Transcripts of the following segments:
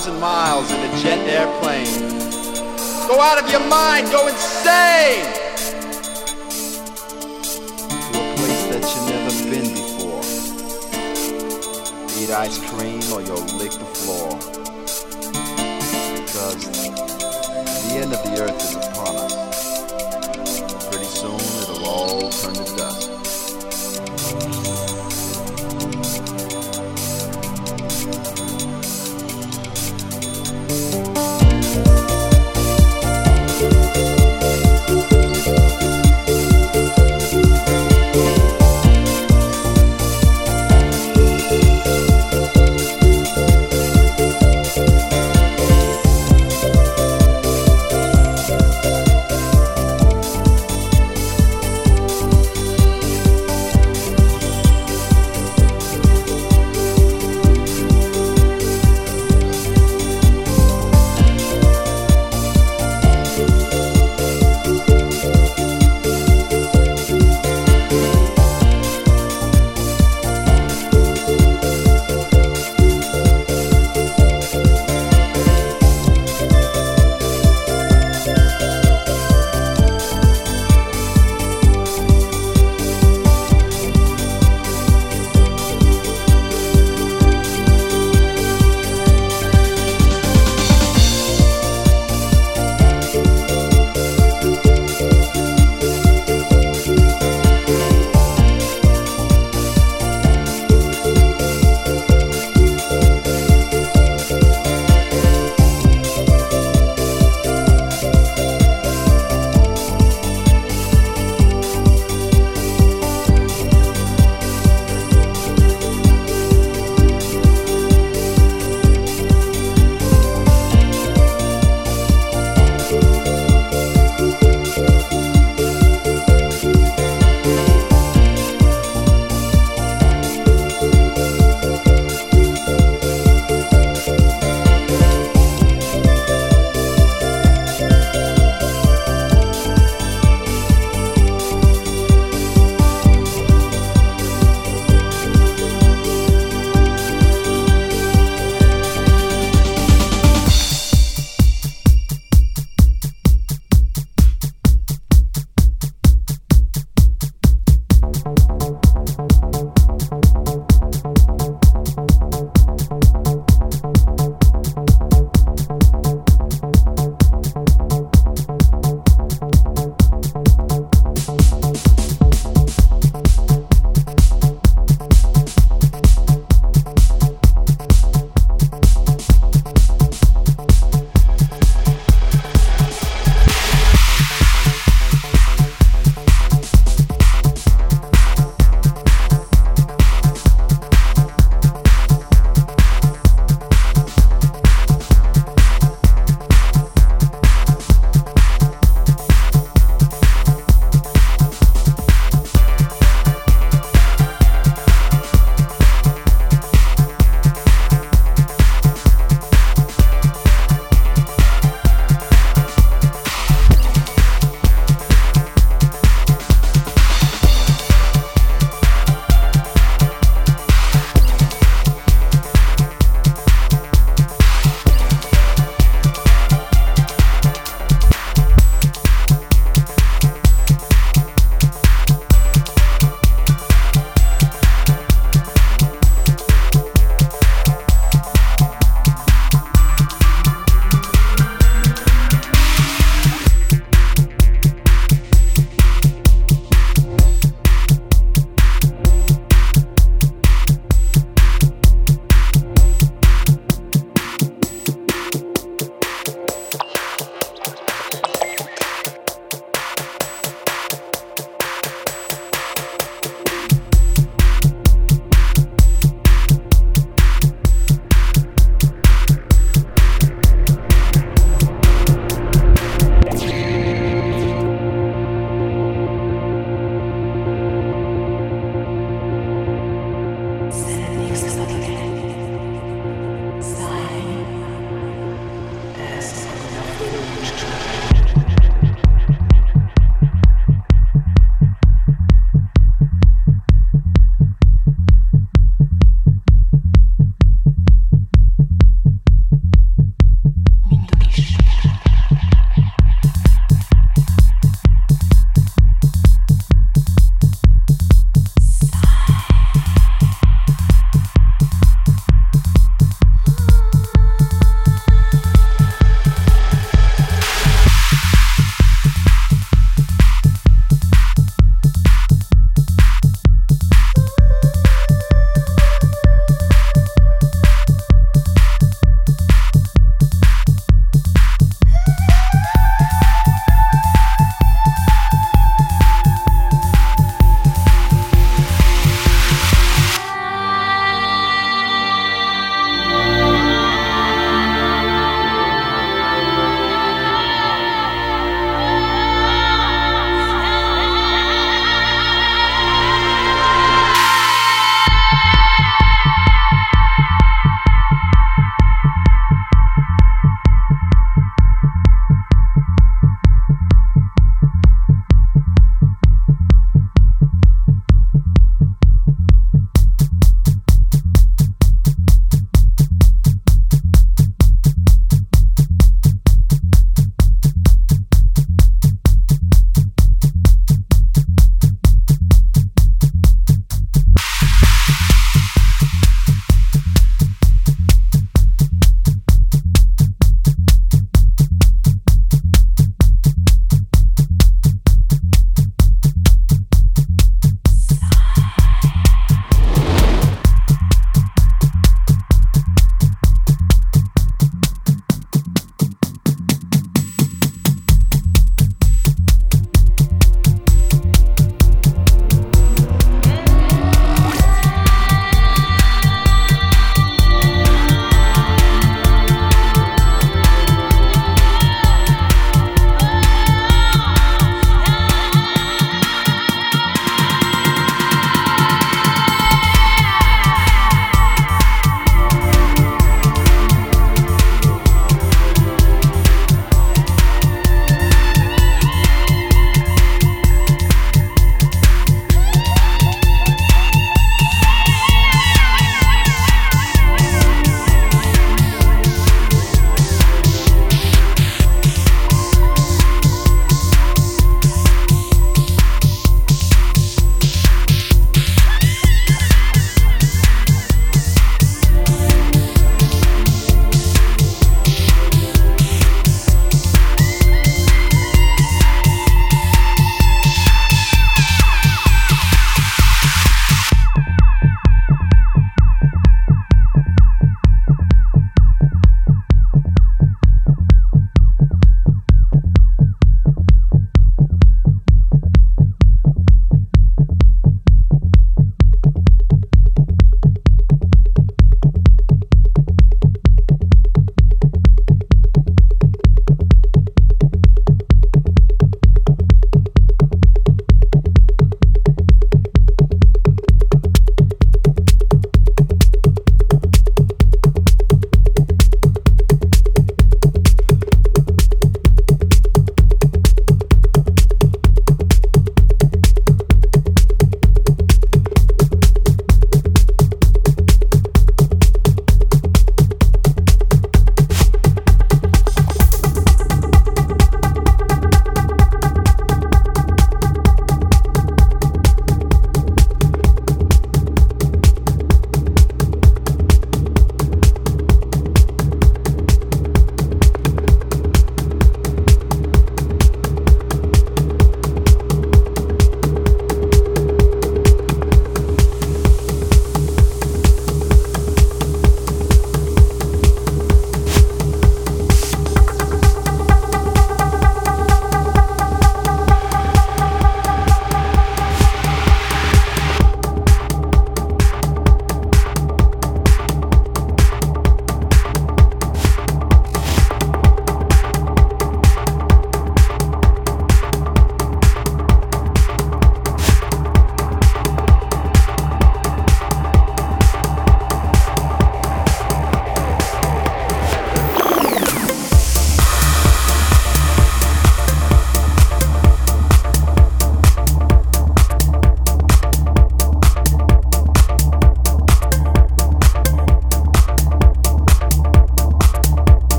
thousand miles in a jet airplane. Go out of your mind, go insane! To a place that you've never been before. Eat ice cream or you'll lick the floor. Because the end of the earth is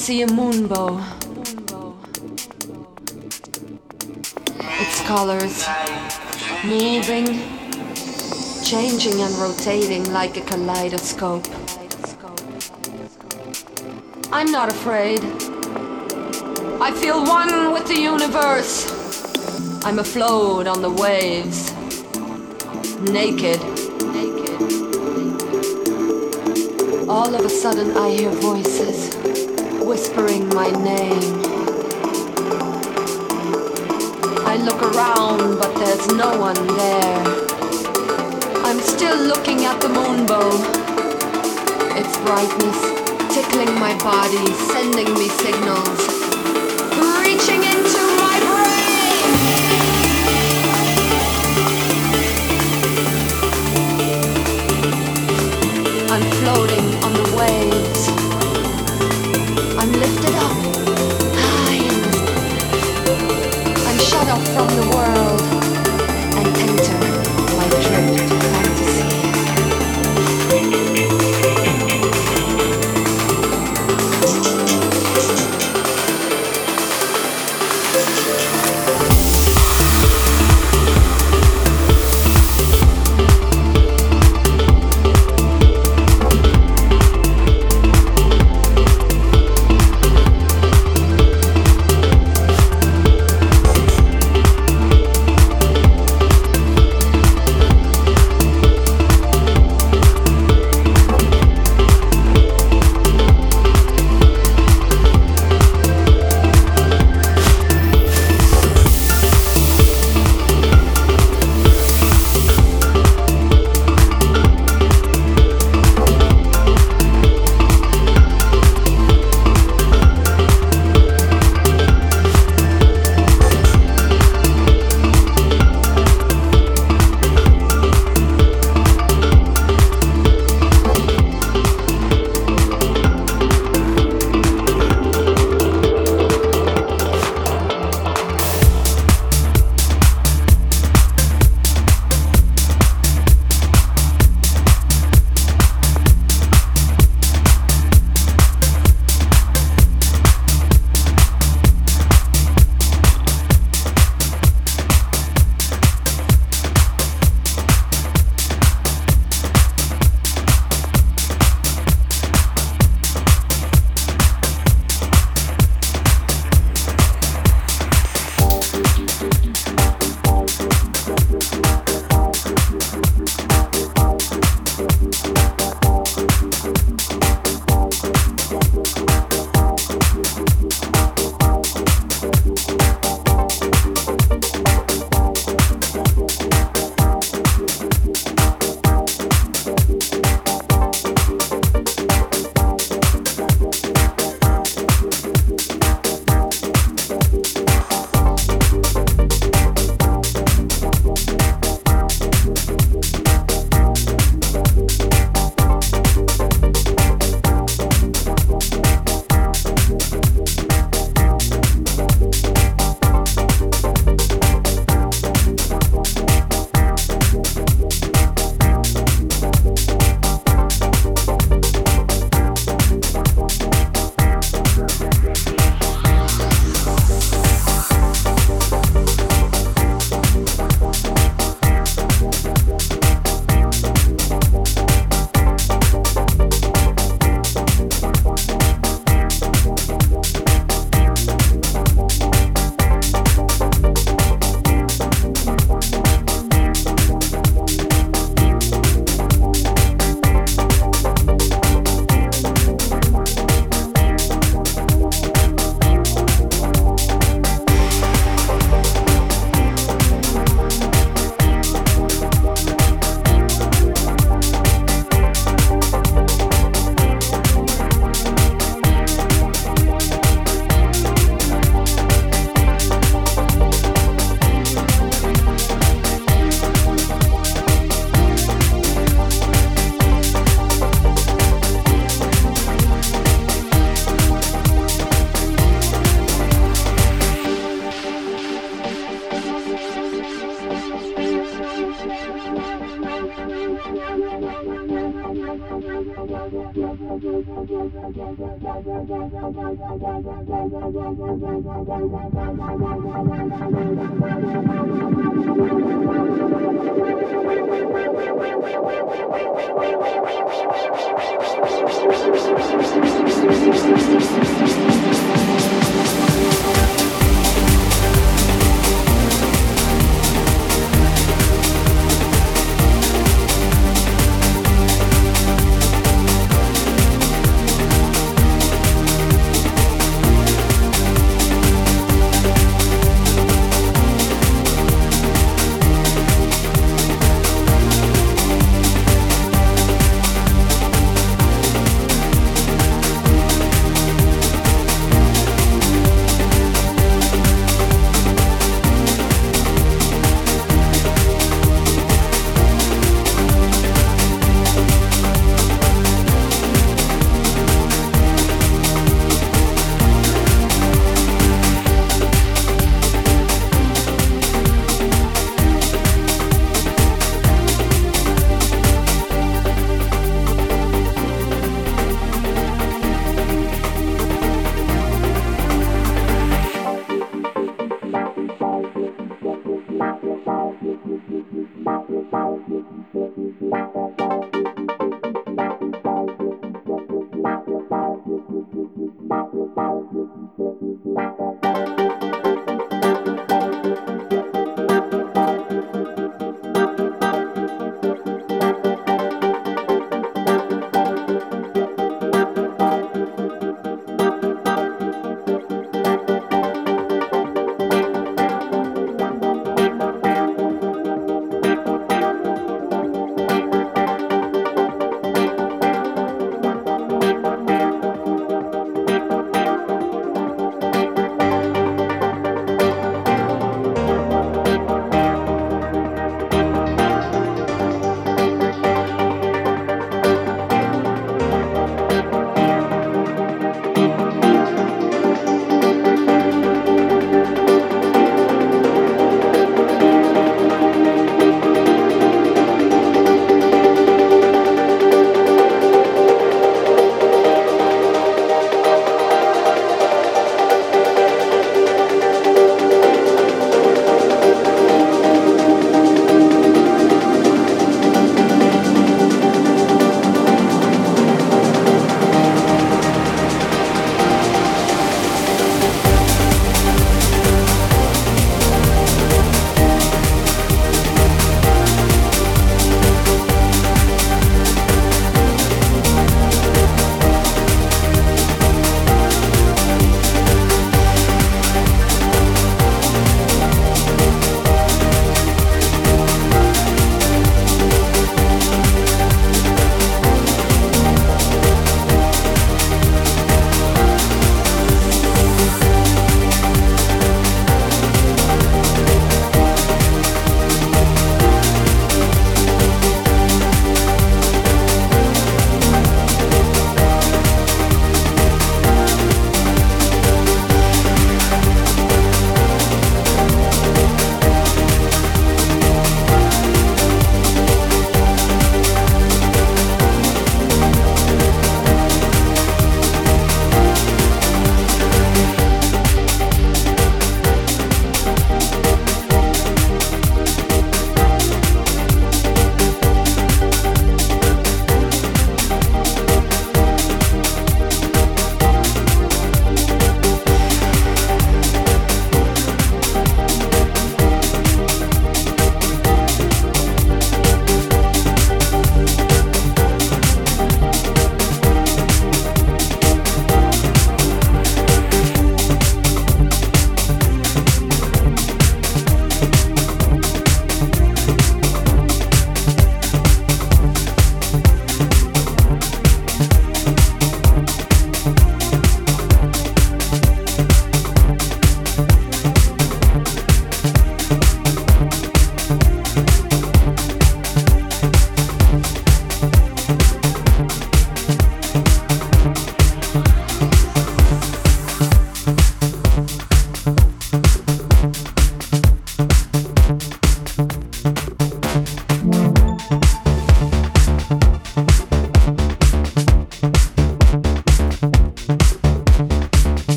see a moonbow. Its colors moving, changing and rotating like a kaleidoscope. I'm not afraid. I feel one with the universe. I'm afloat on the waves. Naked. All of a sudden I hear voices whispering my name. I look around, but there's no one there. I'm still looking at the moonbow. Its brightness tickling my body, sending me signals,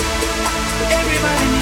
Everybody